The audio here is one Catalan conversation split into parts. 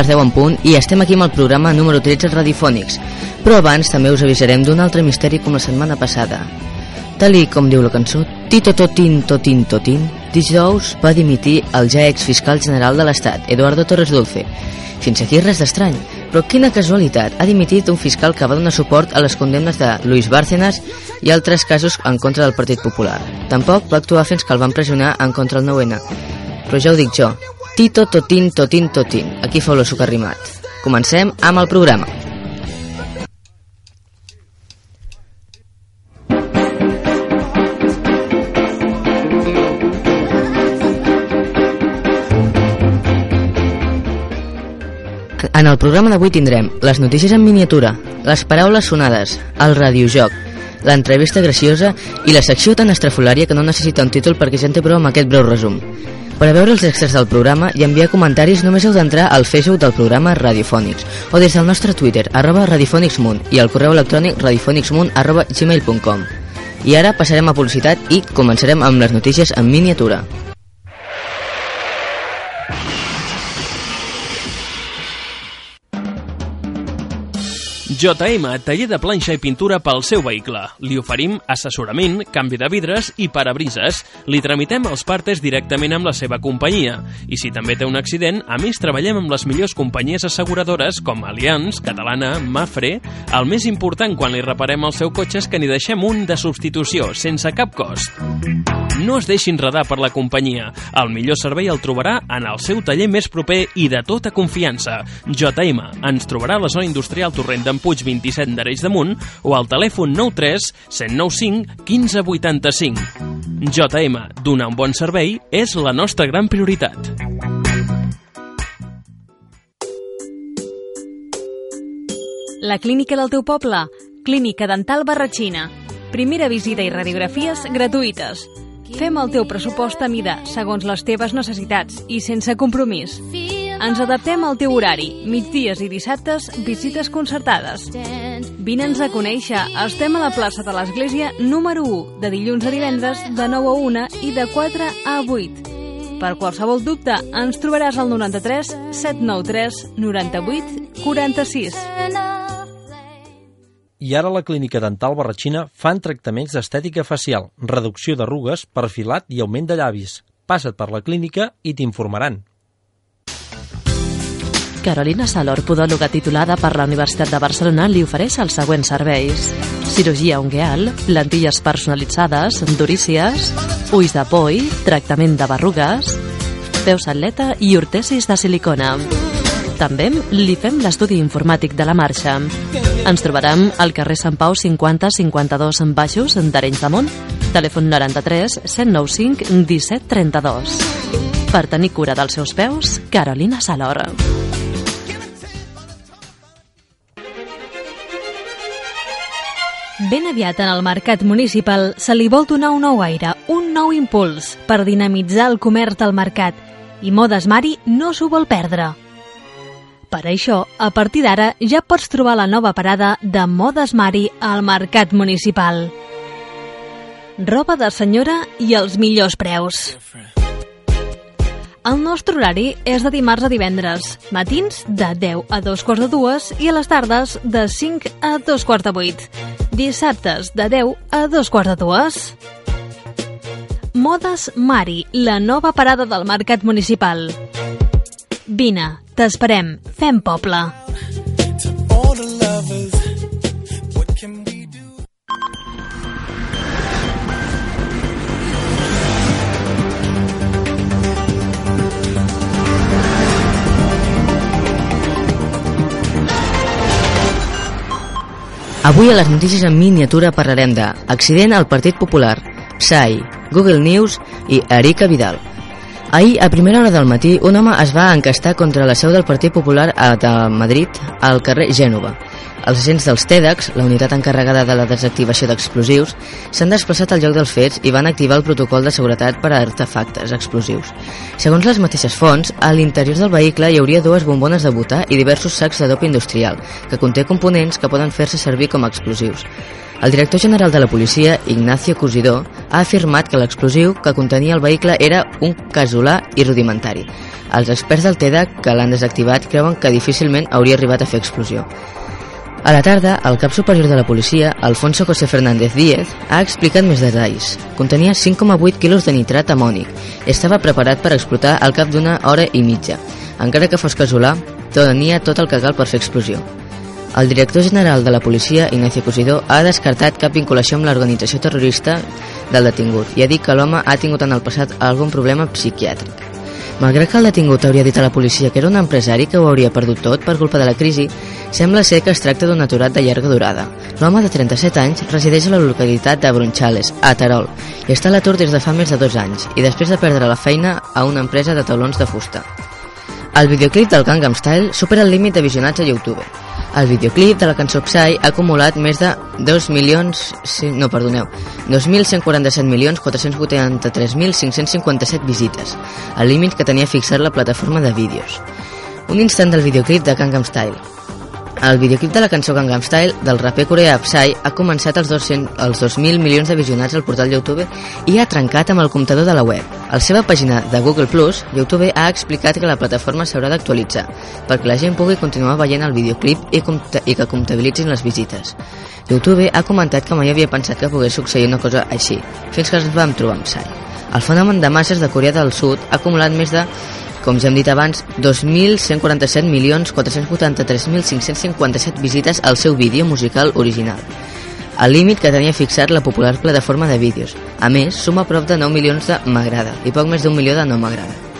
les 10 en punt i estem aquí amb el programa número 13 radiofònics, però abans també us avisarem d'un altre misteri com la setmana passada. Tal i com diu la cançó, Tito Totin Totin Totin, dijous va dimitir el ja exfiscal general de l'Estat, Eduardo Torres Dulce. Fins aquí res d'estrany, però quina casualitat, ha dimitit un fiscal que va donar suport a les condemnes de Luis Bárcenas i altres casos en contra del Partit Popular. Tampoc va actuar fins que el van pressionar en contra el 9-N. Però ja ho dic jo, Tito Totin Totin Totin. Aquí feu lo sucarrimat. Comencem amb el programa. En el programa d'avui tindrem les notícies en miniatura, les paraules sonades, el radiojoc, l'entrevista graciosa i la secció tan estrafolària que no necessita un títol perquè ja en té prou amb aquest breu resum. Per a veure els extras del programa i enviar comentaris només heu d'entrar al Facebook del programa Radiofònics o des del nostre Twitter, arroba radiofònicsmunt i al correu electrònic radiofònicsmunt arroba gmail.com. I ara passarem a publicitat i començarem amb les notícies en miniatura. JM, taller de planxa i pintura pel seu vehicle. Li oferim assessorament, canvi de vidres i parabrises. Li tramitem els partes directament amb la seva companyia. I si també té un accident, a més treballem amb les millors companyies asseguradores com Allianz, Catalana, Mafre... El més important quan li reparem el seu cotxe és que n'hi deixem un de substitució, sense cap cost. No es deixin redar per la companyia. El millor servei el trobarà en el seu taller més proper i de tota confiança. JM. Ens trobarà a la zona industrial Torrent d'en Puig 27 d'Areix de Munt o al telèfon 93 195 1585. JM. Donar un bon servei és la nostra gran prioritat. La clínica del teu poble. Clínica Dental Barratxina. Primera visita i radiografies gratuïtes. Fem el teu pressupost a mida, segons les teves necessitats i sense compromís. Ens adaptem al teu horari, migdies i dissabtes, visites concertades. Vine'ns a conèixer. Estem a la plaça de l'Església número 1, de dilluns a divendres, de 9 a 1 i de 4 a 8. Per qualsevol dubte, ens trobaràs al 93 793 98 46. I ara la Clínica Dental Barratxina fan tractaments d'estètica facial, reducció d'arrugues, perfilat i augment de llavis. Passa't per la clínica i t'informaran. Carolina Salor, podòloga titulada per la Universitat de Barcelona, li ofereix els següents serveis. Cirurgia ungueal, plantilles personalitzades, durícies, ulls de poi, tractament de berrugues, peus atleta i ortesis de silicona. També li fem l'estudi informàtic de la marxa. Ens trobarem al carrer Sant Pau 50 52 en Baixos, d'Arenys de Munt, telèfon 93 195 17 32. Per tenir cura dels seus peus, Carolina Salor. Ben aviat en el mercat municipal se li vol donar un nou aire, un nou impuls per dinamitzar el comerç al mercat i Modes Mari no s'ho vol perdre. Per això, a partir d'ara ja pots trobar la nova parada de Modes Mari al mercat municipal. Roba de senyora i els millors preus. El nostre horari és de dimarts a divendres, matins de 10 a 2 quarts de dues i a les tardes de 5 a 2 quarts de 8. Dissabtes de 10 a 2 quarts de dues. Modes Mari, la nova parada del mercat municipal. Vine, t'esperem, fem poble. Avui a les notícies en miniatura parlarem de accident al Partit Popular, SAI, Google News i Erika Vidal. Ahir, a primera hora del matí, un home es va encastar contra la seu del Partit Popular a de Madrid, al carrer Gènova. Els agents dels TEDx, la unitat encarregada de la desactivació d'explosius, s'han desplaçat al lloc dels fets i van activar el protocol de seguretat per a artefactes explosius. Segons les mateixes fonts, a l'interior del vehicle hi hauria dues bombones de butà i diversos sacs de dop industrial, que conté components que poden fer-se servir com a explosius. El director general de la policia, Ignacio Cusidó, ha afirmat que l'explosiu que contenia el vehicle era un casolà i rudimentari. Els experts del TEDx que l'han desactivat creuen que difícilment hauria arribat a fer explosió. A la tarda, el cap superior de la policia, Alfonso José Fernández Díez, ha explicat més detalls. Contenia 5,8 quilos de nitrat amònic estava preparat per explotar al cap d'una hora i mitja. Encara que fos casolà, tenia tot el que cal per fer explosió. El director general de la policia, Ignacio Cosidó, ha descartat cap vinculació amb l'organització terrorista del detingut i ha dit que l'home ha tingut en el passat algun problema psiquiàtric. Malgrat que el detingut hauria dit a la policia que era un empresari que ho hauria perdut tot per culpa de la crisi, sembla ser que es tracta d'un aturat de llarga durada. L'home de 37 anys resideix a la localitat de Brunchales, a Terol, i està a l'atur des de fa més de dos anys, i després de perdre la feina a una empresa de taulons de fusta. El videoclip del Gangnam Style supera el límit de visionats a YouTube. El videoclip de la cançó Psy ha acumulat més de 2 milions... No, perdoneu. 2.147 milions 483.557 visites, el límit que tenia fixat la plataforma de vídeos. Un instant del videoclip de Gangnam Style. El videoclip de la cançó Gangnam Style del raper coreà Psy ha començat els 200 els 2.000 milions de visionats al portal YouTube i ha trencat amb el comptador de la web. A la seva pàgina de Google+, YouTube ha explicat que la plataforma s'haurà d'actualitzar perquè la gent pugui continuar veient el videoclip i, i que comptabilitzin les visites. YouTube ha comentat que mai havia pensat que pogués succeir una cosa així, fins que ens vam trobar amb Psy. El fenomen de masses de Corea del Sud ha acumulat més de com ja hem dit abans, 2.147.483.557 visites al seu vídeo musical original. El límit que tenia fixat la popular plataforma de vídeos. A més, suma prop de 9 milions de m'agrada i poc més d'un milió de no m'agrada.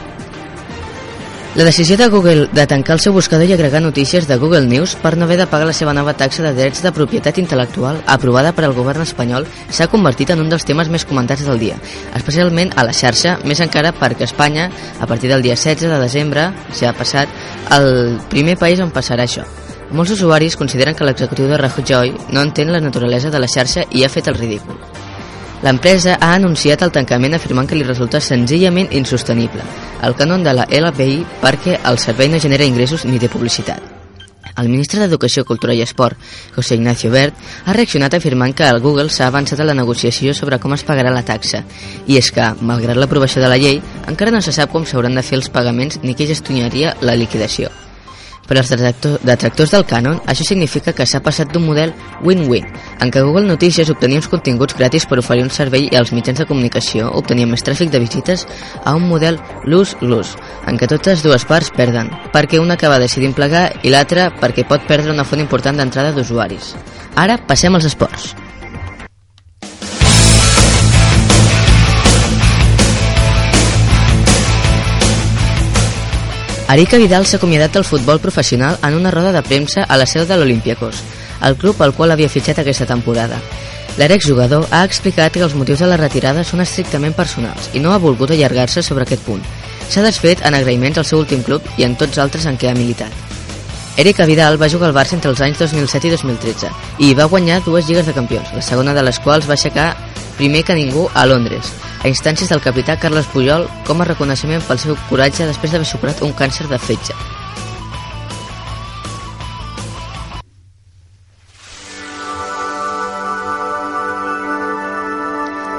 La decisió de Google de tancar el seu buscador i agregar notícies de Google News per no haver de pagar la seva nova taxa de drets de propietat intel·lectual aprovada per al govern espanyol s'ha convertit en un dels temes més comentats del dia, especialment a la xarxa, més encara perquè Espanya, a partir del dia 16 de desembre, ja ha passat, el primer país on passarà això. Molts usuaris consideren que l'executiu de Rajoy no entén la naturalesa de la xarxa i ha fet el ridícul. L'empresa ha anunciat el tancament afirmant que li resulta senzillament insostenible el cànon de la LPI perquè el servei no genera ingressos ni té publicitat. El ministre d'Educació, Cultura i Esport, José Ignacio Bert, ha reaccionat afirmant que el Google s'ha avançat a la negociació sobre com es pagarà la taxa. I és que, malgrat l'aprovació de la llei, encara no se sap com s'hauran de fer els pagaments ni qui gestionaria la liquidació. Per als detractor- detractors del cànon, això significa que s'ha passat d'un model win-win, en què Google Notícies obtenia uns continguts gratis per oferir un servei i els mitjans de comunicació obtenien més tràfic de visites a un model lose-lose, en què totes dues parts perden, perquè una acaba decidint plegar i l'altra perquè pot perdre una font important d'entrada d'usuaris. Ara passem als esports. Erika Vidal s'ha acomiadat del futbol professional en una roda de premsa a la seu de l'Olympiacos, el club al qual havia fitxat aquesta temporada. L'exjugador ha explicat que els motius de la retirada són estrictament personals i no ha volgut allargar-se sobre aquest punt. S'ha desfet en agraïments al seu últim club i en tots altres en què ha militat. Erika Vidal va jugar al Barça entre els anys 2007 i 2013 i va guanyar dues lligues de campions, la segona de les quals va aixecar primer que ningú a Londres, a instàncies del capità Carles Pujol com a reconeixement pel seu coratge després d'haver superat un càncer de fetge.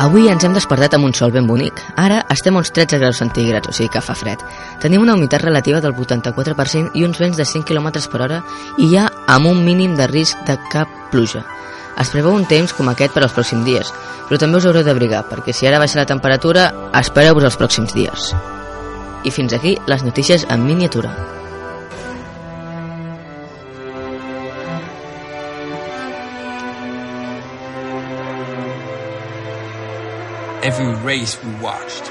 Avui ens hem despertat amb un sol ben bonic. Ara estem a uns 13 graus centígrads, o sigui que fa fred. Tenim una humitat relativa del 84% i uns vents de 5 km per hora i ha amb un mínim de risc de cap pluja. Es preveu un temps com aquest per als pròxims dies, però també us haureu d'abrigar, perquè si ara baixa la temperatura, espereu-vos els pròxims dies. I fins aquí les notícies en miniatura. Every race we watched,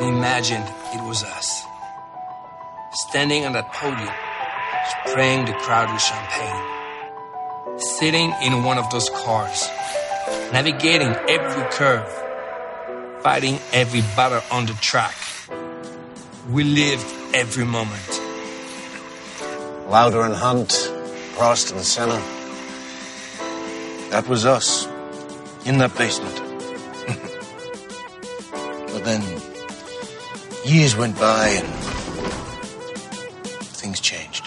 we imagined it was us. Standing on that podium, spraying the crowd with champagne. Sitting in one of those cars, navigating every curve, fighting every battle on the track. We lived every moment. Lauder and Hunt, Prost and Senna. That was us. In that basement. but then years went by and things changed.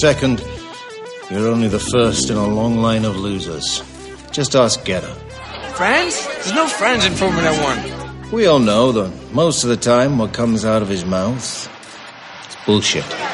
Second, you're only the first in a long line of losers. Just ask Geta. Friends? There's no friends in Formula One. We all know that most of the time what comes out of his mouth is bullshit.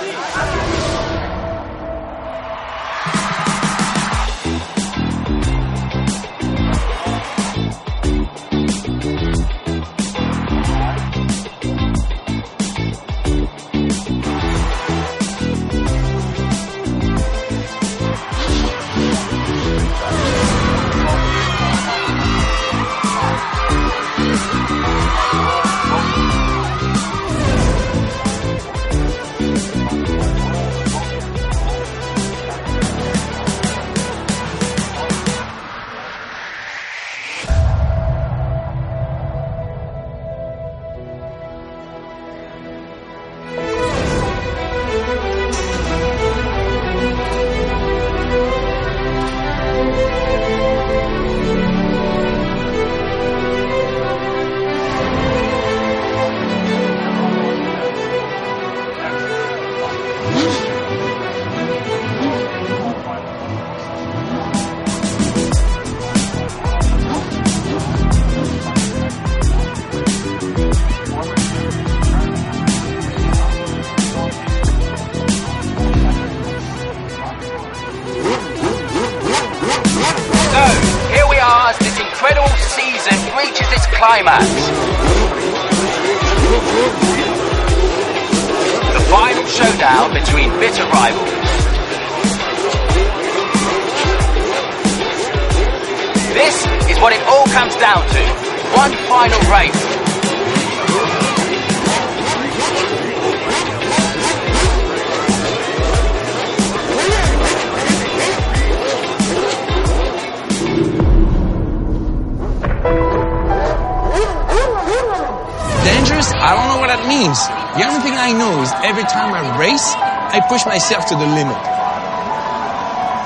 Myself to the limit.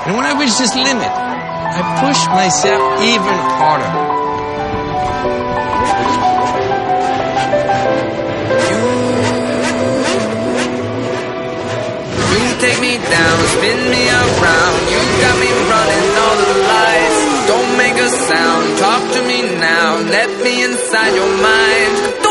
And when I reach this limit, I push myself even harder. You take me down, spin me around. You got me running all the lights. Don't make a sound. Talk to me now. Let me inside your mind.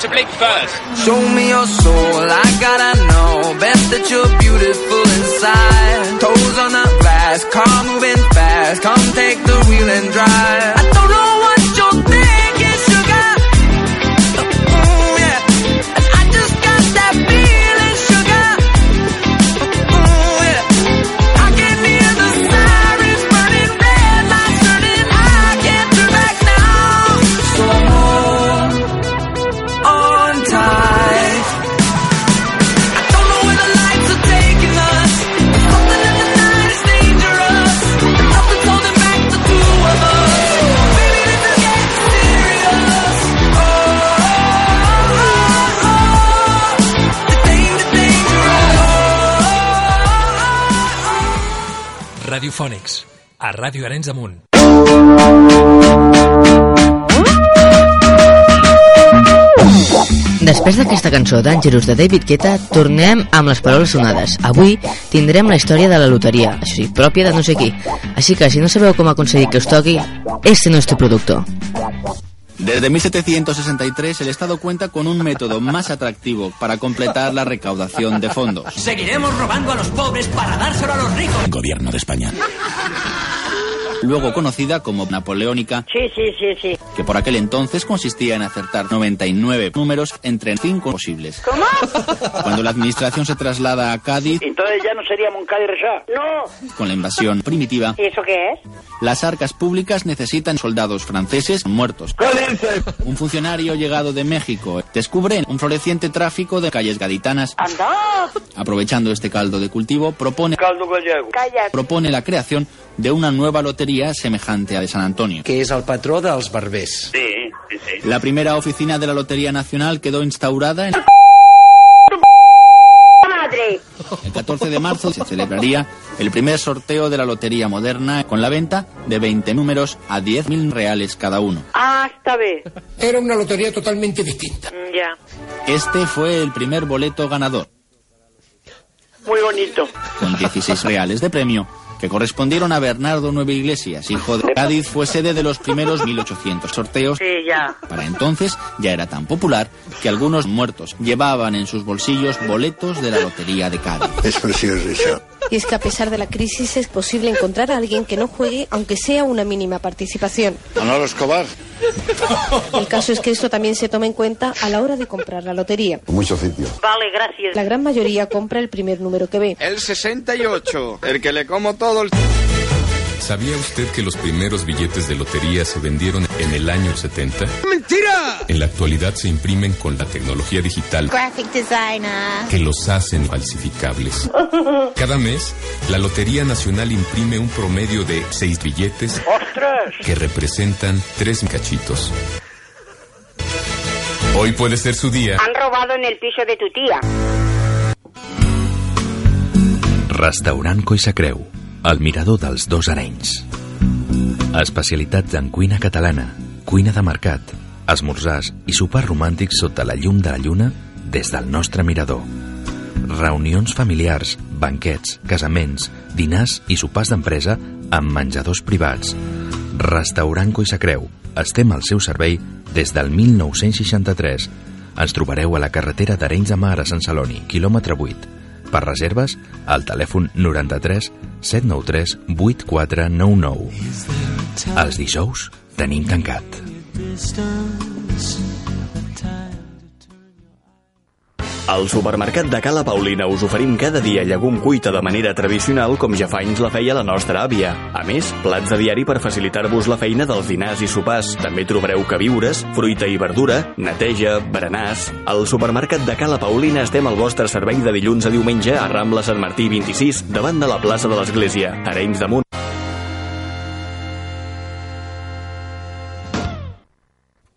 To blink first? Show me your soul, I gotta Ràdio Arenys de Munt. Després d'aquesta cançó d'Àngelus de David Guetta, tornem amb les paraules sonades. Avui tindrem la història de la loteria, això sí, pròpia de no sé qui. Així que si no sabeu com aconseguir que us toqui, este no és tu productor. Desde 1763 el Estado cuenta con un método más atractivo para completar la recaudación de fondos. Seguiremos robando a los pobres para dárselo a los ricos. Gobierno de España. Luego conocida como Napoleónica, Sí, sí, sí, sí. que por aquel entonces consistía en acertar 99 números entre 5 posibles. ¿Cómo? Cuando la administración se traslada a Cádiz, Entonces ya no sería Moncada y. No. con la invasión primitiva, ¿Y eso qué es? las arcas públicas necesitan soldados franceses muertos. Un funcionario llegado de México descubre un floreciente tráfico de calles gaditanas. ¡Anda! Aprovechando este caldo de cultivo, propone, Caldo gallego. Calla. propone la creación de una nueva lotería semejante a de San Antonio. que és el patró dels barbers. Sí, sí, sí. La primera oficina de la Lotería Nacional quedó instaurada en ¡Madre! el 14 de marzo. Se celebraría el primer sorteo de la Lotería Moderna con la venta de 20 números a 10.000 reales cada uno. Hasta ve. Era una lotería totalmente distinta. Mm, Ya. Este fue el primer boleto ganador, Muy bonito. con 16 reales de premio, que correspondieron a Bernardo Nueva Iglesias, hijo de Cádiz, fue sede de los primeros 1800 sorteos. Sí, ya. Para entonces ya era tan popular que algunos muertos llevaban en sus bolsillos boletos de la Lotería de Cádiz. Es precioso eso. Y es que a pesar de la crisis es posible encontrar a alguien que no juegue aunque sea una mínima participación. Manolo Escobar. El caso es que esto también se toma en cuenta a la hora de comprar la lotería. Mucho sitio. Vale, gracias. La gran mayoría compra el primer número que ve. El 68, el que le como todo el... ¿Sabía usted que los primeros billetes de lotería se vendieron en el año 70? ¡Mentira! En la actualidad se imprimen con la tecnología digital Graphic designer. que los hacen falsificables. Cada mes, la Lotería Nacional imprime un promedio de seis billetes ¡Ostras! que representan tres cachitos. Hoy puede ser su día. Han robado en el piso de tu tía. Restaurant Coissa Creu, el mirador dels dos arenys. Especialitats en cuina catalana, cuina de mercat, esmorzars i sopars romàntics sota la llum de la lluna des del nostre mirador. Reunions familiars, banquets, casaments, dinars i sopars d'empresa amb menjadors privats. Restaurant Coissa Creu. Estem al seu servei des del 1963. Ens trobareu a la carretera d'Arenys de Mar a Sant Celoni, quilòmetre 8. Per reserves, al telèfon 93 793 8499. Els dijous tenim tancat. Al supermercat de Cala Paulina us oferim cada dia llegum cuita de manera tradicional com ja fa anys la feia la nostra àvia. A més, plats de diari per facilitar-vos la feina dels dinars i sopars. També trobareu queviures, fruita i verdura, neteja, berenars... Al supermercat de Cala Paulina estem al vostre servei de dilluns a diumenge a Rambla Sant Martí 26, davant de la plaça de l'Església, Arenys de Munt.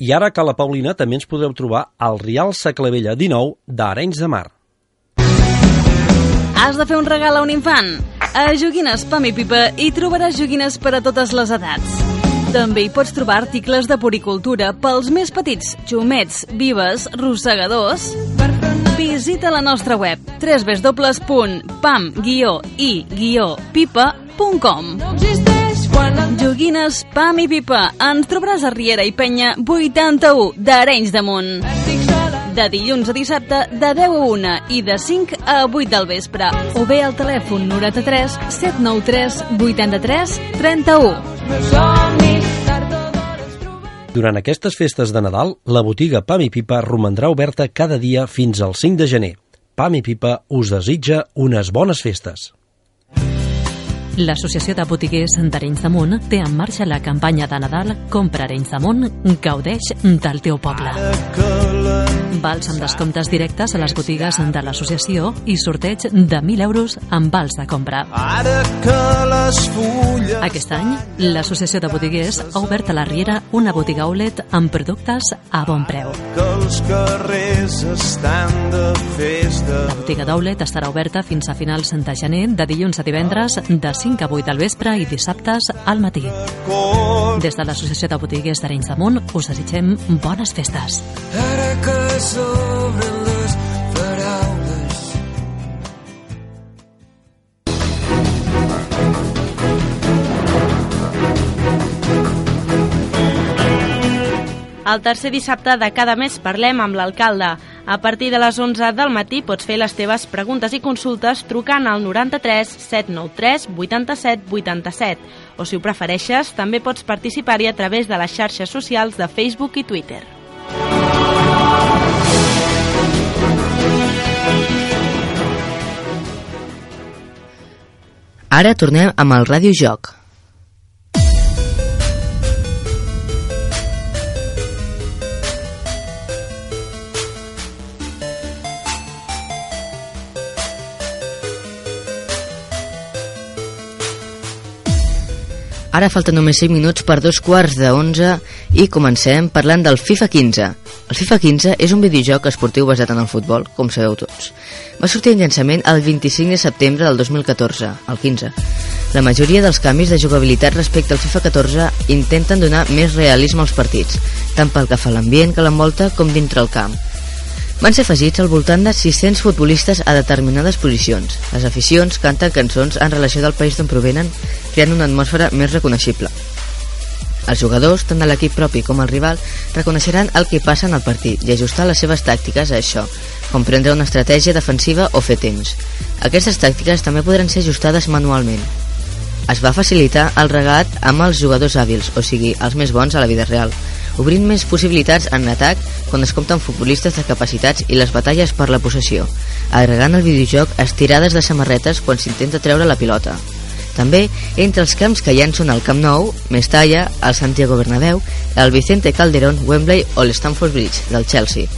I ara que la Paulina també ens podeu trobar al Rial Saclavella 19 d'Arenys de Mar. Has de fer un regal a un infant? A Joguines Pam i Pipa hi trobaràs joguines per a totes les edats. També hi pots trobar articles de puricultura pels més petits, xumets, vives, rossegadors... Visita la nostra web www.pam-i-pipa.com Joguines Pam i Pipa. Ens trobaràs a Riera i Penya 81 d'Arenys de Munt. De dilluns a dissabte de 10 a 1 i de 5 a 8 del vespre. O bé al telèfon 93 793 83 31. Durant aquestes festes de Nadal, la botiga Pam i Pipa romandrà oberta cada dia fins al 5 de gener. Pam i Pipa us desitja unes bones festes. L'Associació de Botiguers d'Arenys de Munt té en marxa la campanya de Nadal Compra Arenys de Munt, gaudeix del teu poble. Vals amb descomptes directes a les botigues de l'associació i sorteig de 1.000 euros amb vals de compra. Aquest any, l'Associació de Botiguers ha obert a la Riera una botiga outlet amb productes a bon preu. Que els carrers estan de festa. La botiga d'outlet estarà oberta fins a finals de gener, de dilluns a divendres, de 5 a 8 del vespre i dissabtes al matí. Des de l'Associació de Botiguers d'Arenys de Munt us desitgem bones festes. Ara que s'obren les paraules El tercer dissabte de cada mes parlem amb l'alcalde. A partir de les 11 del matí pots fer les teves preguntes i consultes trucant al 93 793 87 87 o si ho prefereixes també pots participar-hi a través de les xarxes socials de Facebook i Twitter. Ara tornem amb el radiojoc. Ara falten només 5 minuts per dos quarts de 11 i comencem parlant del FIFA 15. El FIFA 15 és un videojoc esportiu basat en el futbol, com sabeu tots. Va sortir en llançament el 25 de setembre del 2014, el 15. La majoria dels canvis de jugabilitat respecte al FIFA 14 intenten donar més realisme als partits, tant pel que fa a l'ambient que l'envolta com dintre el camp. Van ser afegits al voltant de 600 futbolistes a determinades posicions. Les aficions canten cançons en relació del país d'on provenen, creant una atmosfera més reconeixible. Els jugadors, tant de l'equip propi com el rival, reconeixeran el que passa en el partit i ajustar les seves tàctiques a això, com prendre una estratègia defensiva o fer temps. Aquestes tàctiques també podran ser ajustades manualment. Es va facilitar el regat amb els jugadors hàbils, o sigui, els més bons a la vida real, obrint més possibilitats en atac quan es compten futbolistes de capacitats i les batalles per la possessió, agregant al videojoc estirades de samarretes quan s'intenta treure la pilota. També, entre els camps que llancen al Camp Nou, Mestalla, el Santiago Bernabéu, el Vicente Calderón, Wembley o l'Stamford Bridge, del Chelsea.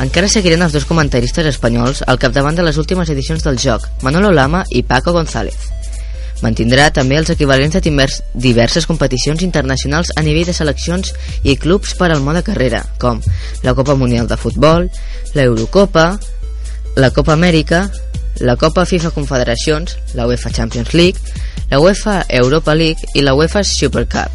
Encara seguiran els dos comentaristes espanyols al capdavant de les últimes edicions del joc, Manolo Lama i Paco González. Mantindrà també els equivalents de divers, diverses competicions internacionals a nivell de seleccions i clubs per al mode carrera, com la Copa Mundial de Futbol, la Eurocopa, la Copa Amèrica, la Copa FIFA Confederacions, la UEFA Champions League, la UEFA Europa League i la UEFA Super Cup.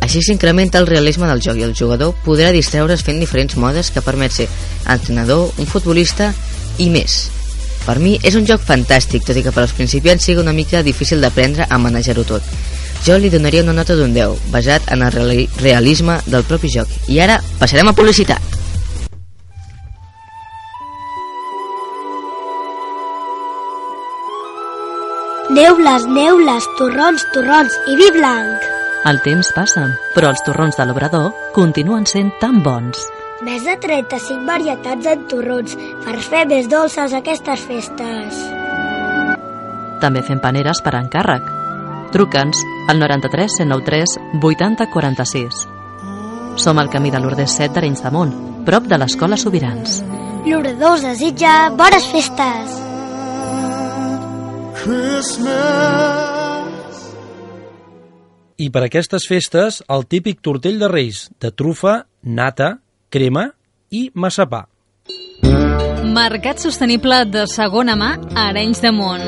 Així s'incrementa el realisme del joc i el jugador podrà distreure's fent diferents modes que permet ser entrenador, un futbolista i més. Per mi és un joc fantàstic, tot i que per als principiants sigui una mica difícil d'aprendre a manejar-ho tot. Jo li donaria una nota d'un 10, basat en el reali realisme del propi joc. I ara passarem a publicitat. Neules, neules, torrons, torrons i vi blanc. El temps passa, però els torrons de l'Obrador continuen sent tan bons. Més de 35 varietats en torrons per fer més dolces aquestes festes. També fem paneres per encàrrec. Truca'ns al 93 193 80 46. Som al camí de l'Ordès 7 d'Arenys de Munt, prop de l'Escola Sobirans. L'orador us desitja bones festes. I per aquestes festes, el típic tortell de reis, de trufa, nata, crema i massapà. Mercat sostenible de segona mà a Arenys de Munt.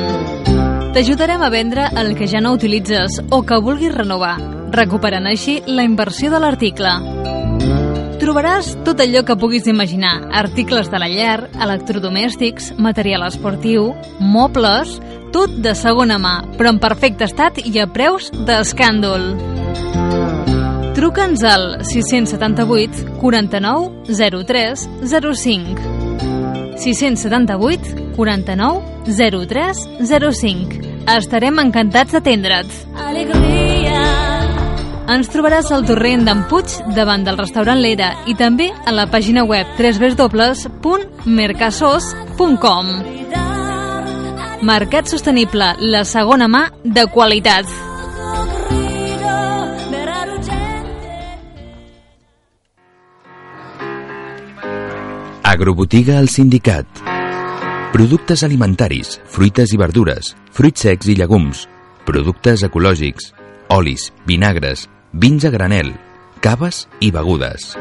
T'ajudarem a vendre el que ja no utilitzes o que vulguis renovar, recuperant així la inversió de l'article. Trobaràs tot allò que puguis imaginar, articles de la llar, electrodomèstics, material esportiu, mobles, tot de segona mà, però en perfecte estat i a preus d'escàndol. Truca'ns al 678 49 03 05. 678 49 03 05. Estarem encantats d'atendre't. Alegria. Ens trobaràs al torrent d'en Puig davant del restaurant L'Era i també a la pàgina web www.mercasos.com Mercat sostenible, la segona mà de qualitat. Agrobotiga El Sindicat. Productes alimentaris, fruites i verdures, fruits secs i llegums, productes ecològics, olis, vinagres, vins a granel, caves i begudes.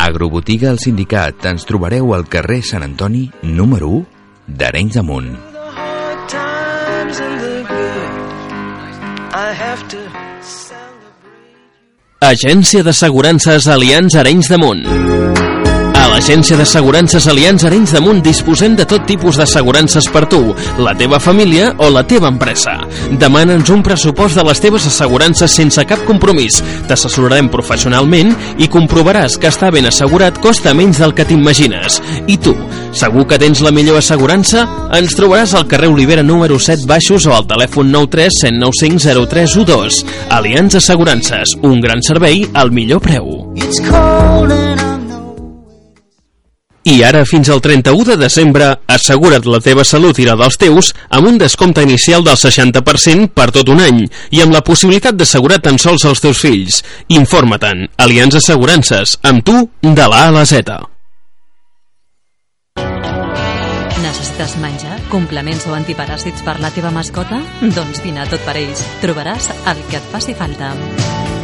Agrobotiga El Sindicat ens trobareu al carrer Sant Antoni, número 1, d'Arenys de Munt. times and the good. Agència d'Assegurances Alians Arenys de Munt. A l'Agència d'Assegurances Alians Arenys de Munt disposem de tot tipus d'assegurances per tu, la teva família o la teva empresa. Demana'ns un pressupost de les teves assegurances sense cap compromís. T'assessorarem professionalment i comprovaràs que estar ben assegurat costa menys del que t'imagines. I tu, segur que tens la millor assegurança? Ens trobaràs al carrer Olivera número 7 baixos o al telèfon 93 195 0312. Alians Assegurances, un gran servei al millor preu. I ara, fins al 31 de desembre, assegura't la teva salut i la dels teus amb un descompte inicial del 60% per tot un any i amb la possibilitat d'assegurar tan sols els teus fills. Informa-te'n. Aliança Assegurances. Amb tu, de la A a la Z. Necessites menjar, complements o antiparàsits per la teva mascota? Doncs vine a tot per ells. Trobaràs el que et faci falta.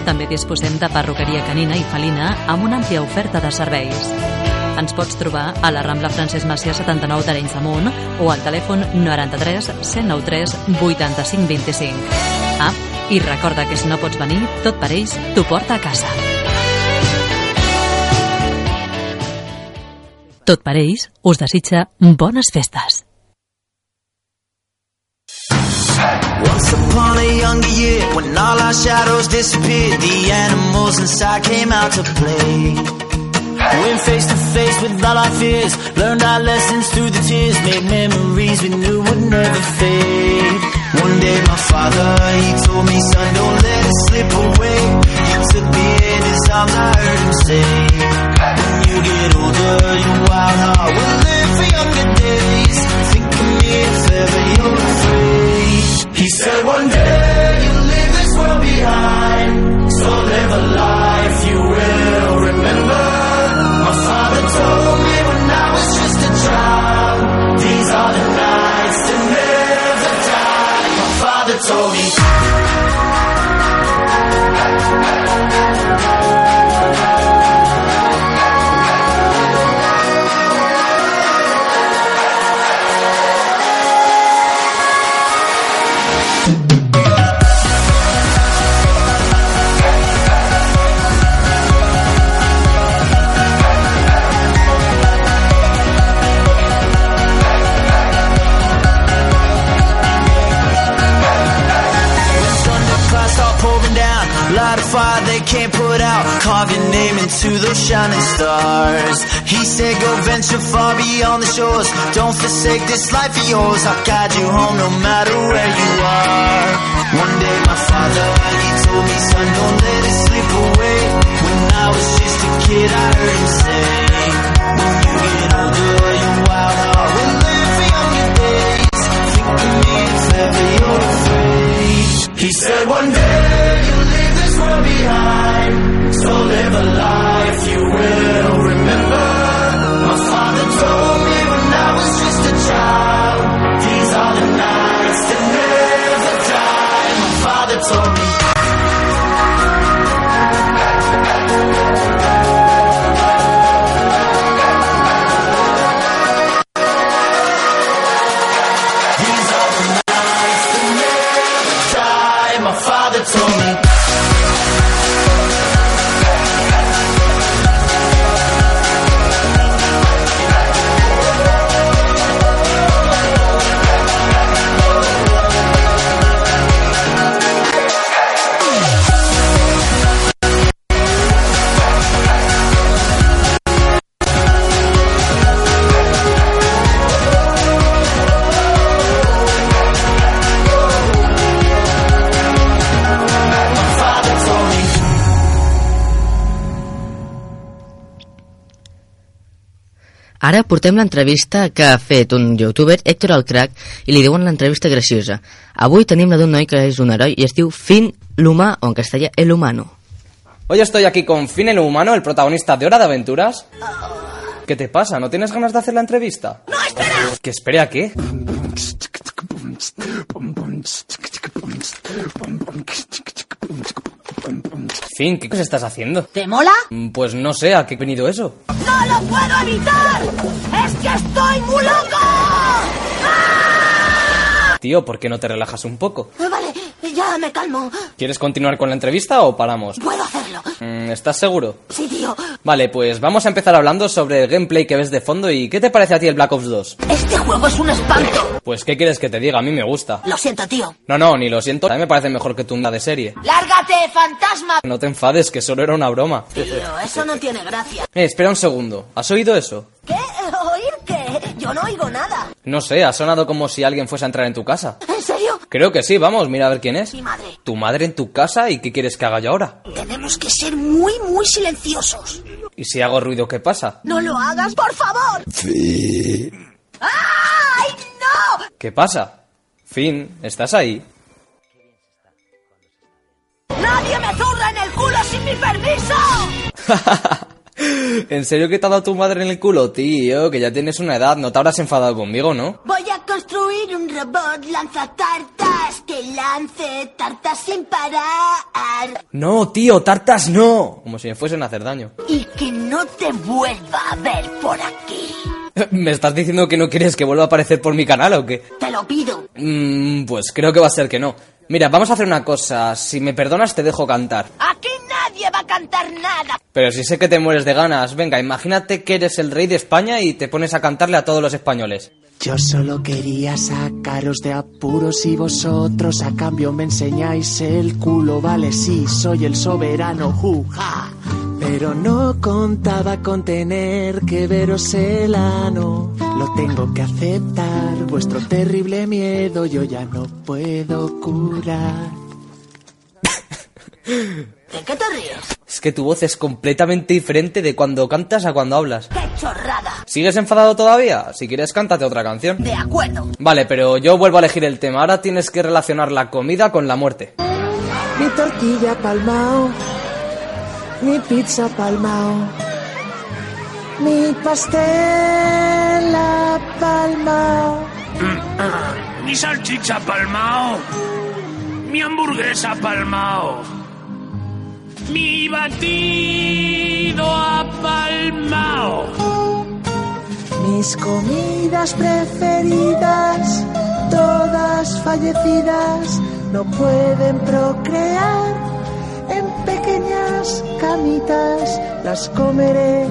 També disposem de perruqueria canina i felina amb una àmplia oferta de serveis. Ens pots trobar a la Rambla Francesc Macià 79 d'Arenys de Munt o al telèfon 93 193 85 25. Ah, i recorda que si no pots venir, tot per ells t'ho porta a casa. Tot per ells us desitja bones festes. Once upon a younger year, when all our shadows disappeared, the animals inside came out to play. Went face to face with all our fears, learned our lessons through the tears, made memories we knew would never fade. One day my father, he told me, son, don't let it slip away. He took me in his arms, I heard him say, when you get older, your wild heart will live for younger days. Think of me if ever you're afraid. He said one day you'll leave this world behind, so live a life you will these are the nights that never die. My father told me. Go venture far beyond the shores. Don't forsake this life of yours. I'll guide you home no matter where Ara portem l'entrevista que ha fet un youtuber, Héctor el Crack, i li diuen l'entrevista graciosa. Avui tenim la d'un noi que és un heroi i es diu Fin l'Humà, o en castellà El Humano. Hoy estoy aquí con Finn el Humano, el protagonista de Hora de Aventuras. ¿Qué te pasa? ¿No tienes ganas de hacer la entrevista? ¡No, espera! ¿Que espere a qué? Finn, ¿qué cosa estás haciendo? ¿Te mola? Mm, Pues no sé, ¿a qué ha venido eso? ¡No lo puedo evitar! ¡Es que estoy muy loco! Tío, ¿por qué no te relajas un poco? Eh, Vale, ya me calmo. ¿Quieres continuar con la entrevista o paramos? Puedo hacerlo. Mm, ¿Estás seguro? Sí, tío. Vale, pues vamos a empezar hablando sobre el gameplay que ves de fondo y ¿qué te parece a ti el Black Ops 2? Este juego es un espanto. Pues ¿qué quieres que te diga? A mí me gusta. Lo siento, tío. No, no, ni lo siento. A mí me parece mejor que tu una de serie. ¡Lárgate, fantasma! No te enfades, que solo era una broma. Tío, eso no tiene gracia. Eh, espera un segundo. ¿Has oído eso? ¿Qué? ¿Oír qué? Yo no oigo nada. No sé, ha sonado como si alguien fuese a entrar en tu casa. ¿En serio? Creo que sí, vamos, mira a ver quién es. Mi madre. ¿Tu madre en tu casa y qué quieres que haga yo ahora? Tenemos que ser muy, muy silenciosos. ¿Y si hago ruido, qué pasa? No lo hagas, por favor. Sí. ¡Ay, no! ¿Qué pasa? Fin, ¿estás ahí? ¡Nadie me zurra en el culo sin mi permiso! ¿En serio que te ha dado tu madre en el culo, tío? Que ya tienes una edad, no te habrás enfadado conmigo, ¿no? Voy a construir un robot lanzatartas que lance tartas sin parar. No, tío, tartas no. Como si me fuesen a hacer daño. Y que no te vuelva a ver por aquí. ¿Me estás diciendo que no quieres que vuelva a aparecer por mi canal o qué? Te lo pido. Mm, pues creo que va a ser que no. Mira, vamos a hacer una cosa. Si me perdonas, te dejo cantar. Aquí nadie va a cantar nada. Pero si sé que te mueres de ganas, venga, imagínate que eres el rey de España y te pones a cantarle a todos los españoles. Yo solo quería sacaros de apuros y vosotros a cambio me enseñáis el culo, vale, sí, soy el soberano, juja. Pero no contaba con tener que veros el ano. Lo tengo que aceptar, vuestro terrible miedo yo ya no puedo curar. ¿De qué te ríes? Es que tu voz es completamente diferente de cuando cantas a cuando hablas. ¡Qué chorrada! ¿Sigues enfadado todavía? Si quieres, cántate otra canción. De acuerdo. Vale, pero yo vuelvo a elegir el tema. Ahora tienes que relacionar la comida con la muerte. Mi tortilla palmao, mi pizza palmao, mi pastel palmao. Mi salchicha palmao. Mi hamburguesa palmao. Mi batido apalmao. Mis comidas preferidas, todas fallecidas, no pueden procrear. En pequeñas camitas las comeré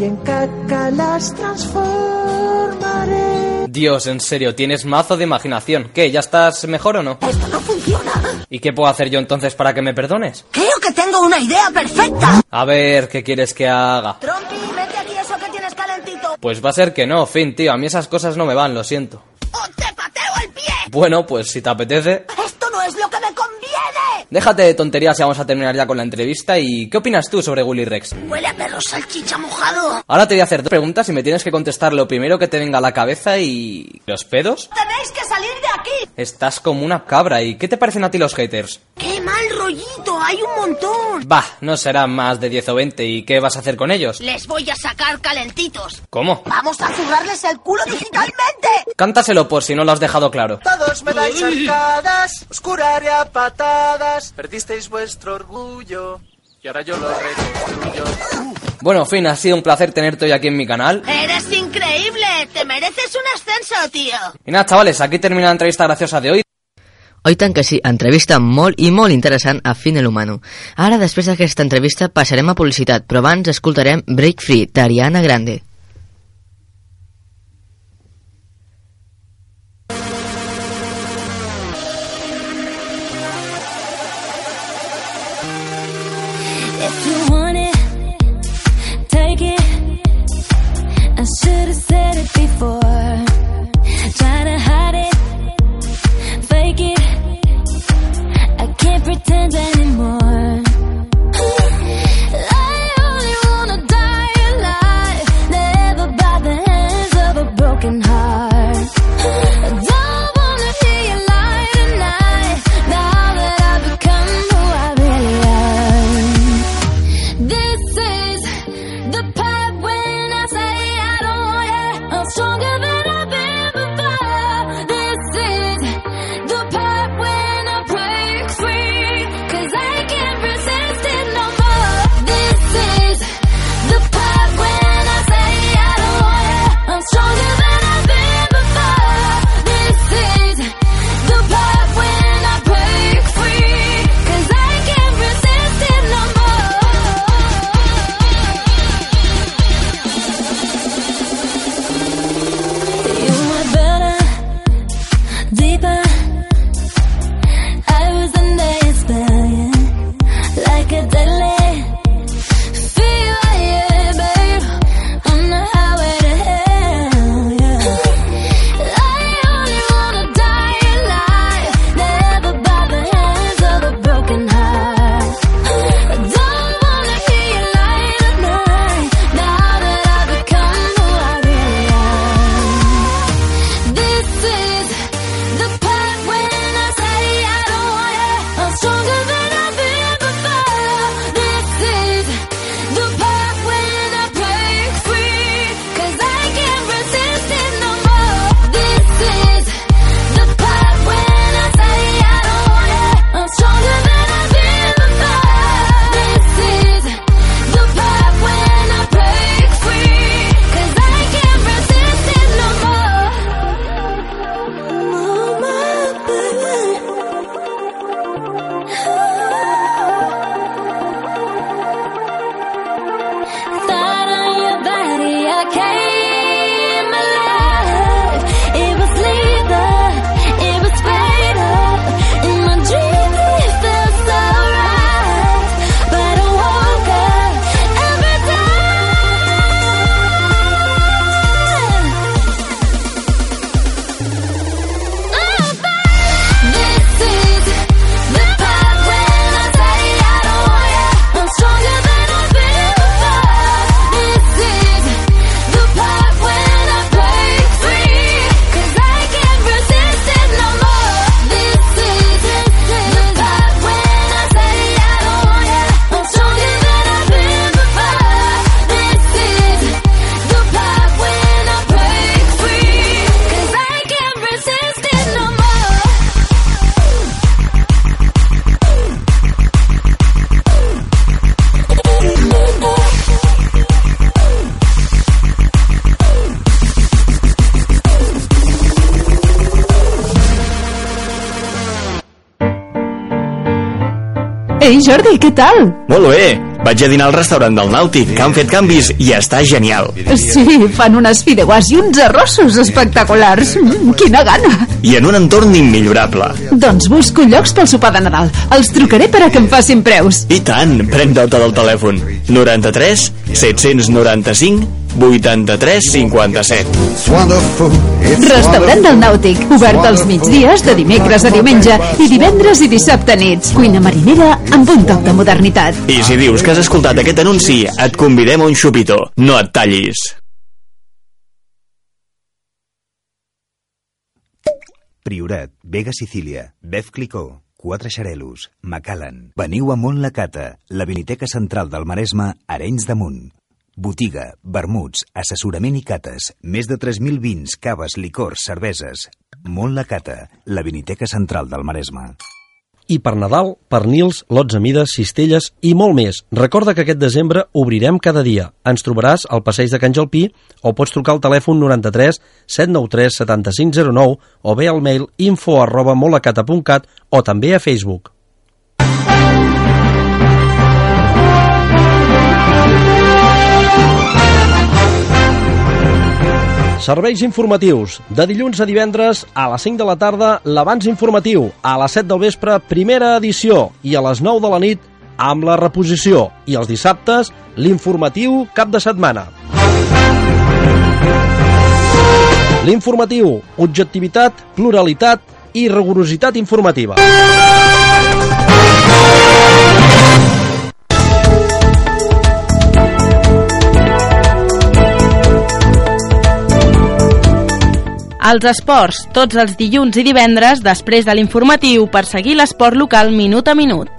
y en caca las transformaré. Dios, en serio, tienes mazo de imaginación. ¿Qué? ¿Ya estás mejor o no? Esto no funciona. ¿Y qué puedo hacer yo entonces para que me perdones? Creo que tengo una idea perfecta. A ver, ¿qué quieres que haga? Trompi, mete aquí eso que tienes calentito. Pues va a ser que no, fin, tío. A mí esas cosas no me van, lo siento. ¡O te pateo el pie! Bueno, pues si te apetece. ¡Esto no es lo que me conviene! Déjate de tonterías y vamos a terminar ya con la entrevista. ¿Y qué opinas tú sobre Willy Rex? Huele a perro salchicha mojado. Ahora te voy a hacer dos preguntas y me tienes que contestar lo primero que te venga a la cabeza y... ¿Los pedos? Tenéis que salir de aquí. Estás como una cabra. ¿Y qué te parecen a ti los haters? ¡Qué mal rollito! ¡Hay un montón! Bah, no serán más de 10 o 20. ¿Y qué vas a hacer con ellos? Les voy a sacar calentitos. ¿Cómo? Vamos a zurrarles el culo digitalmente. Cántaselo por si no lo has dejado claro. Todos me dais arcadas, os curaré a patadas. Perdisteis vuestro orgullo y ahora yo lo reconstruyo. Bueno, fin, ha sido un placer tenerte hoy aquí en mi canal. ¡Eres increíble! ¡Te mereces un ascenso, tío! Y nada, chavales, aquí termina la entrevista graciosa de hoy. Oi tant que sí, entrevista molt i molt interessant a Fine l'Humano. Ara, després d'aquesta entrevista, passarem a publicitat, però abans escoltarem Break Free, d'Ariana Grande. Jordi, què tal? Molt bé, vaig a dinar al restaurant del Nàutic, que han fet canvis i està genial. Sí, fan unes fideuàs i uns arrossos espectaculars. Mm, quina gana! I en un entorn immillorable. Doncs busco llocs pel sopar de Nadal. Els trucaré per a que em facin preus. I tant, prenc nota del telèfon. 93 795 83 57. Restaurant del Nàutic, obert als migdies de dimecres a diumenge i divendres i dissabte nits. Cuina marinera amb un toc de modernitat. I si dius que has escoltat aquest anunci, et convidem a un xupito. No et tallis. Priorat, Vega Sicília, Bef Clicó, Quatre Xarelos, Macallan. Veniu a Mont la Cata, la Viniteca Central del Maresme, Arenys de Munt. Botiga, vermuts, assessorament i cates, més de 3.000 vins, caves, licors, cerveses. Mont la Cata, la Viniteca Central del Maresme. I per Nadal, pernils, lots a mida, cistelles i molt més. Recorda que aquest desembre obrirem cada dia. Ens trobaràs al passeig de Can Jalpí o pots trucar al telèfon 93 793 7509 o bé al mail info arroba o també a Facebook. Serveis informatius. De dilluns a divendres, a les 5 de la tarda, l'abans informatiu. A les 7 del vespre, primera edició. I a les 9 de la nit, amb la reposició. I els dissabtes, l'informatiu cap de setmana. L'informatiu, objectivitat, pluralitat i rigorositat informativa. Els esports, tots els dilluns i divendres, després de l'informatiu, per seguir l'esport local minut a minut.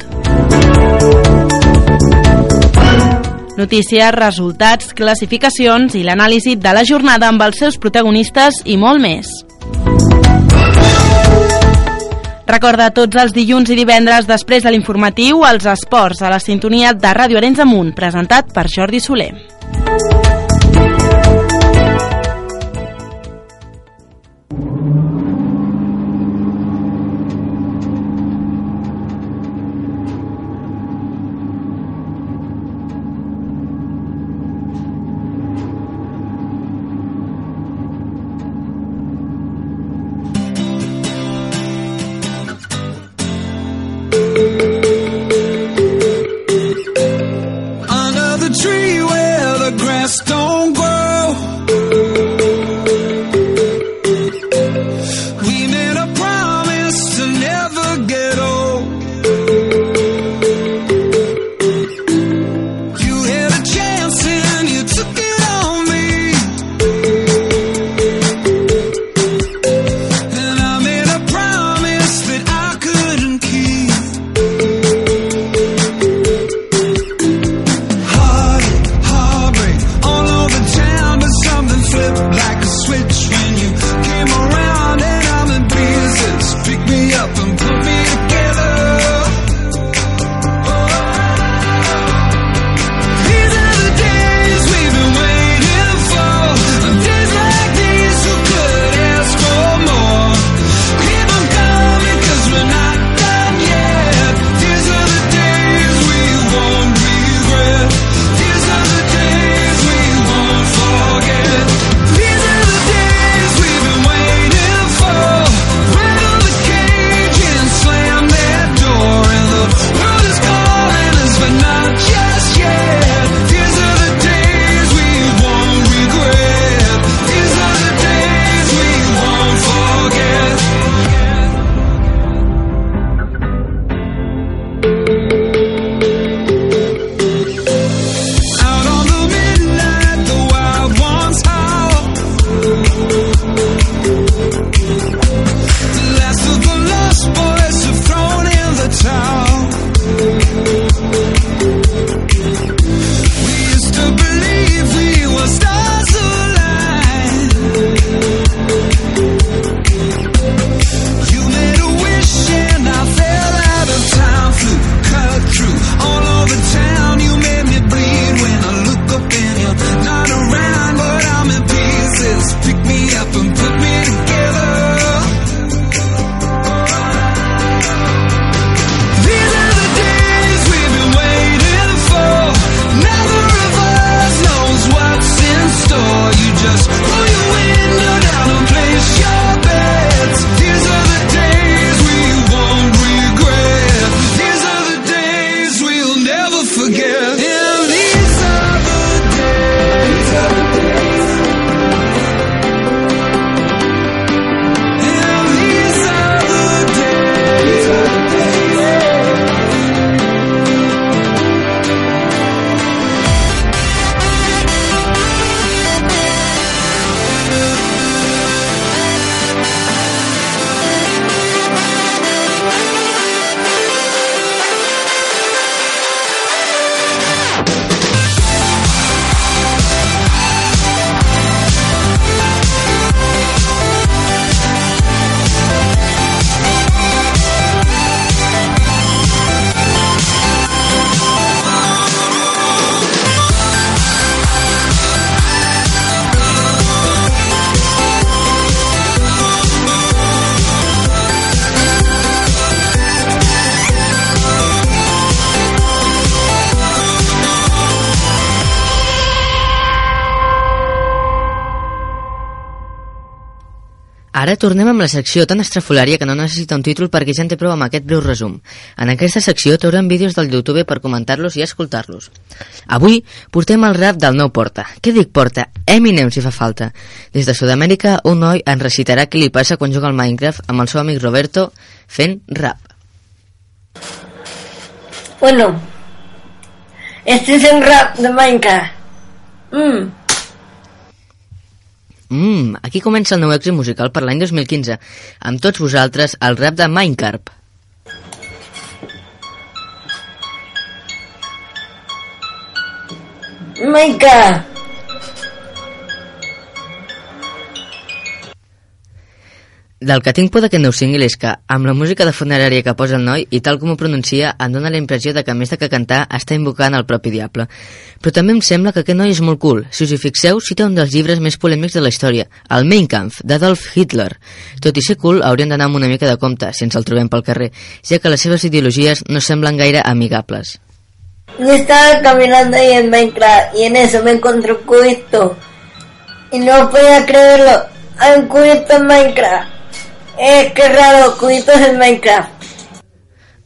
Notícies, resultats, classificacions i l'anàlisi de la jornada amb els seus protagonistes i molt més. Recorda tots els dilluns i divendres després de l'informatiu els esports a la sintonia de Ràdio Arenys Amunt, presentat per Jordi Soler. Ara tornem amb la secció tan estrafolària que no necessita un títol perquè ja en té prou amb aquest breu resum. En aquesta secció trauran vídeos del YouTube per comentar-los i escoltar-los. Avui portem el rap del nou Porta. Què dic Porta? Eminem si fa falta. Des de Sud-amèrica, un noi ens recitarà què li passa quan juga al Minecraft amb el seu amic Roberto fent rap. Bueno, este es el rap de Minecraft. Mm. Mmm, aquí comença el nou èxit musical per l'any 2015. Amb tots vosaltres, el rap de Minecraft. Minecraft. Del que tinc por d'aquest nou single és que, amb la música de funerària que posa el noi i tal com ho pronuncia, em dóna la impressió de que a més de que cantar està invocant el propi diable. Però també em sembla que aquest noi és molt cool. Si us hi fixeu, cita un dels llibres més polèmics de la història, el Mein Kampf, d'Adolf Hitler. Tot i ser cool, hauríem d'anar amb una mica de compte si ens el trobem pel carrer, ja que les seves ideologies no semblen gaire amigables. Yo estaba caminando ahí en Minecraft y en eso me encontré un cubito. Y no podía creerlo. Hay un cubito en Minecraft. Eh, qué raro, cubitos en Minecraft.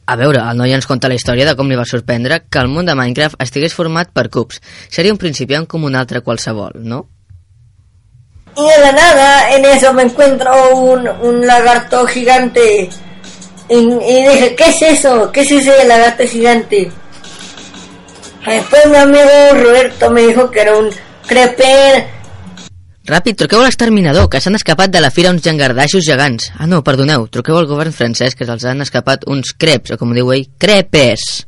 A veure, el noi ens conta la història de com li va sorprendre que el món de Minecraft estigués format per cubs. Seria un principiant com un altre qualsevol, no? Y de la nada, en eso me encuentro un, un lagarto gigante. Y, y dije, ¿qué es eso? ¿Qué es ese lagarto gigante? Después mi amigo Roberto me dijo que era un creper. Ràpid, truqueu a l'exterminador, que s'han escapat de la fira uns llangardaixos gegants. Ah, no, perdoneu, truqueu al govern francès, que se'ls han escapat uns creps, o com diu ell, crepes.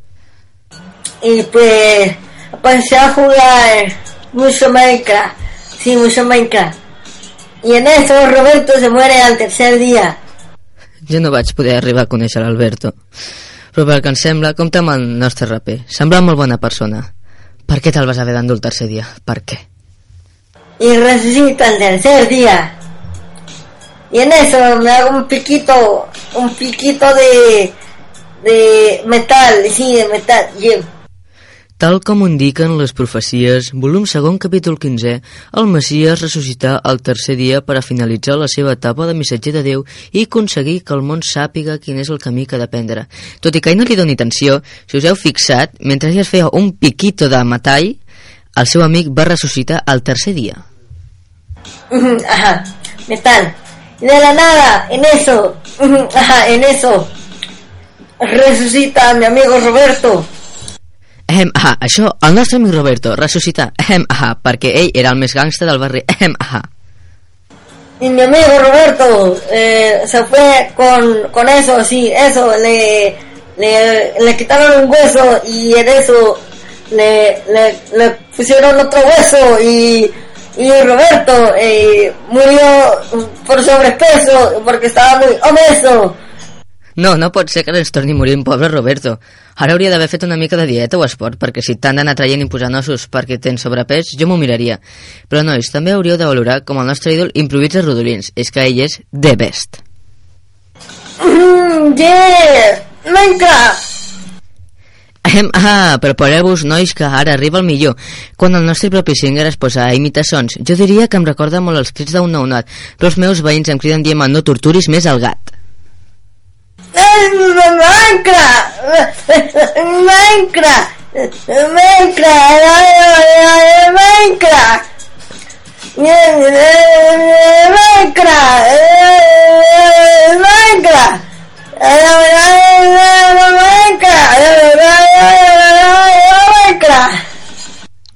Y pues a jugar mucho Minecraft. Sí, mucho Minecraft. Y en eso Roberto se muere al tercer día. Jo no vaig poder arribar a conèixer l'Alberto. Però pel que em sembla, compta amb el nostre raper. Sembla molt bona persona. Per què te'l vas haver d'endur el tercer dia? Per què? Y resucita al tercer día. Y en eso me hago un piquito, un piquito de, de metal, sí, de metal. Y Tal com indiquen les profecies, volum segon capítol 15, el Messias ressuscità el tercer dia per a finalitzar la seva etapa de missatger de Déu i aconseguir que el món sàpiga quin és el camí que ha de prendre. Tot i que ell no li doni atenció, si us heu fixat, mentre ell es feia un piquito de metall, el seu amic va ressuscitar el tercer dia. Ajá, metal. Y de la nada, en eso, ajá, en eso, resucita a mi amigo Roberto. Ehem, aha, això, el nostre amic Roberto, ressuscitar, ehem, aha, perquè ell era el més gangsta del barri, ehem, aha. Y mi amigo Roberto eh, se fue con, con eso, sí, eso, le, le, le quitaron un hueso y en eso le, le, le pusieron otro hueso y, y Roberto eh, murió por sobrepeso porque estaba muy obeso. No, no pot ser que ens torni a morir un pobre Roberto. Ara hauria d'haver fet una mica de dieta o esport, perquè si t'han d'anar traient i posant ossos perquè tens sobrepès, jo m'ho miraria. Però nois, també hauríeu de valorar com el nostre ídol improvisa rodolins. És que ell és the best. Mm, yeah, Minecraft. Ah, prepareu-vos, nois, que ara arriba el millor. Quan el nostre propi singer es posa a imitar sons, jo diria que em recorda molt els crits d'un nounat, però els meus veïns em criden dient no torturis més el gat. Minecraft. Minecraft. Minecraft. Minecraft. Minecraft. Minecraft.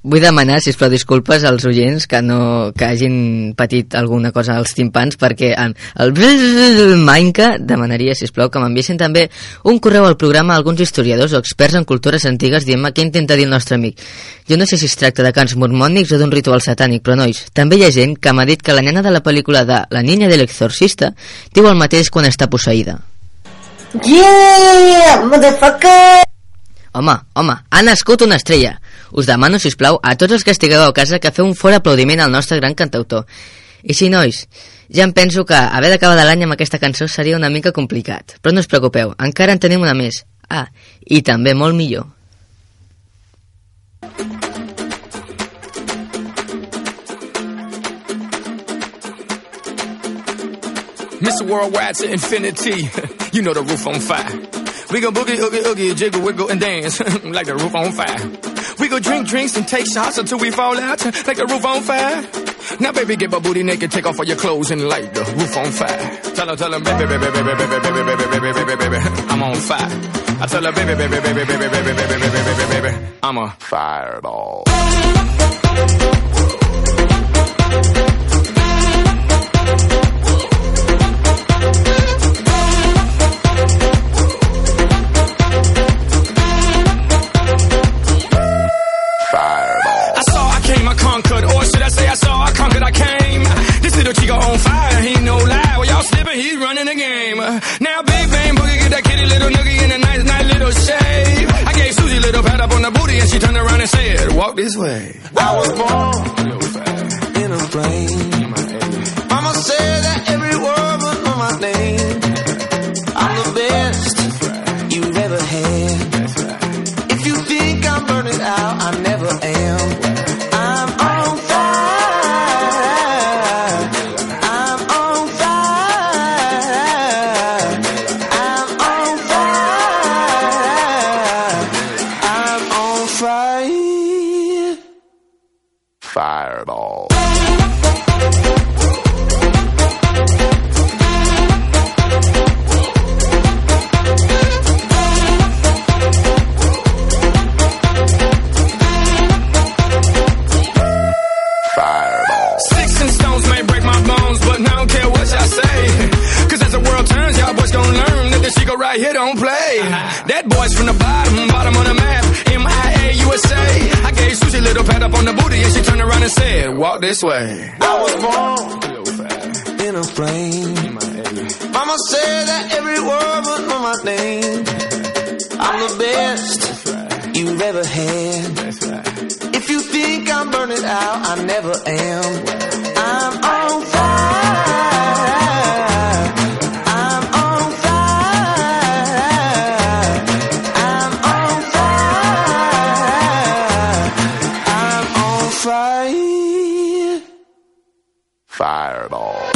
Vull demanar, si plau disculpes als oients que no que hagin patit alguna cosa als timpans perquè el Mainca demanaria, si plau que m'enviessin també un correu al programa a alguns historiadors o experts en cultures antigues dient-me què intenta dir el nostre amic. Jo no sé si es tracta de cants mormònics o d'un ritual satànic, però nois, també hi ha gent que m'ha dit que la nena de la pel·lícula de La niña del exorcista diu el mateix quan està posseïda. Yeah, motherfucker. Home, home, ha nascut una estrella. Us demano, si plau, a tots els que estigueu a casa que feu un fort aplaudiment al nostre gran cantautor. I sí, nois, ja em penso que haver d'acabar de l'any amb aquesta cançó seria una mica complicat. Però no us preocupeu, encara en tenim una més. Ah, i també molt millor. Mr. Worldwide to infinity. you know the roof on fire. We go boogie, oogie, oogie, jiggle, wiggle, and dance like the roof on fire. We go drink drinks and take shots until we fall out like the roof on fire. Now, baby, get my booty naked, take off all your clothes and light the roof on fire. Tell her, tell her, baby, baby, baby, baby, baby, baby, baby, baby, baby, baby, I'm on fire. I tell her, baby, baby, baby, baby, baby, baby, baby, baby, baby, baby, I'm a fireball. I should I say I saw, I conquered, I came. This little chico on fire, he no lie. Well, y'all slipping, he's running the game. Now, Big Bang Boogie, get that kitty little noogie in a nice, nice little shave. I gave Susie little pat up on the booty, and she turned around and said, walk this way. I was born in a plane. Mama said that every this way. I was born in a plane. Mama said that every word would know my name. I'm the best you've ever had. If you think I'm burning out, I never am. I'm on fire. I'm on fire. I'm on fire. I'm on fire. Fireball.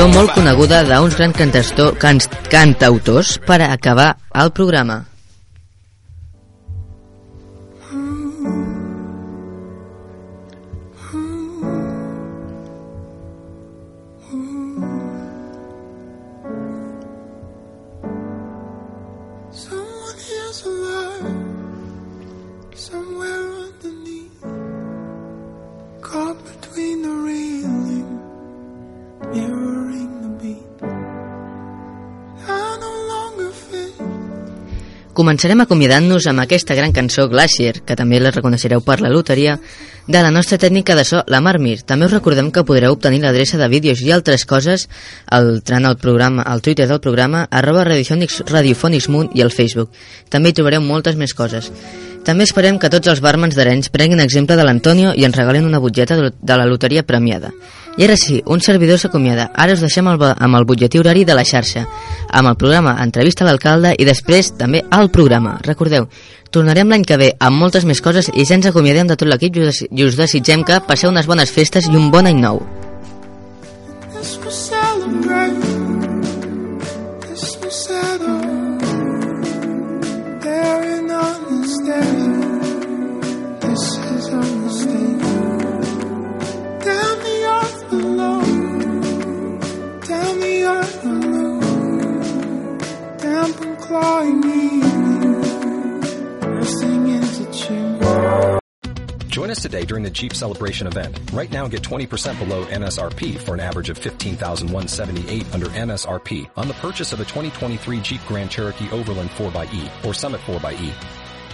Cançó molt coneguda d'uns grans cantautor, can, cantautors per acabar el programa. Somewhere caught between the railing, Començarem acomiadant-nos amb aquesta gran cançó Glacier, que també la reconeixereu per la loteria, de la nostra tècnica de so, la Marmir. També us recordem que podreu obtenir l'adreça de vídeos i altres coses al entrant al programa, al Twitter del programa, arroba radiofònics, radiofònics i al Facebook. També hi trobareu moltes més coses. També esperem que tots els barmans d'Arenys prenguin exemple de l'Antonio i ens regalin una butlleta de la loteria premiada. I ara sí, un servidor s'acomiada. Ara us deixem el, amb el butlletí horari de la xarxa, amb el programa Entrevista a l'alcalde i després també al programa. Recordeu, tornarem l'any que ve amb moltes més coses i ja ens acomiadem de tot l'equip i us- desitgem que passeu unes bones festes i un bon any nou. This was celebrate. This Join us today during the Jeep Celebration event. Right now, get 20% below MSRP for an average of 15178 under MSRP on the purchase of a 2023 Jeep Grand Cherokee Overland 4xE or Summit 4xE.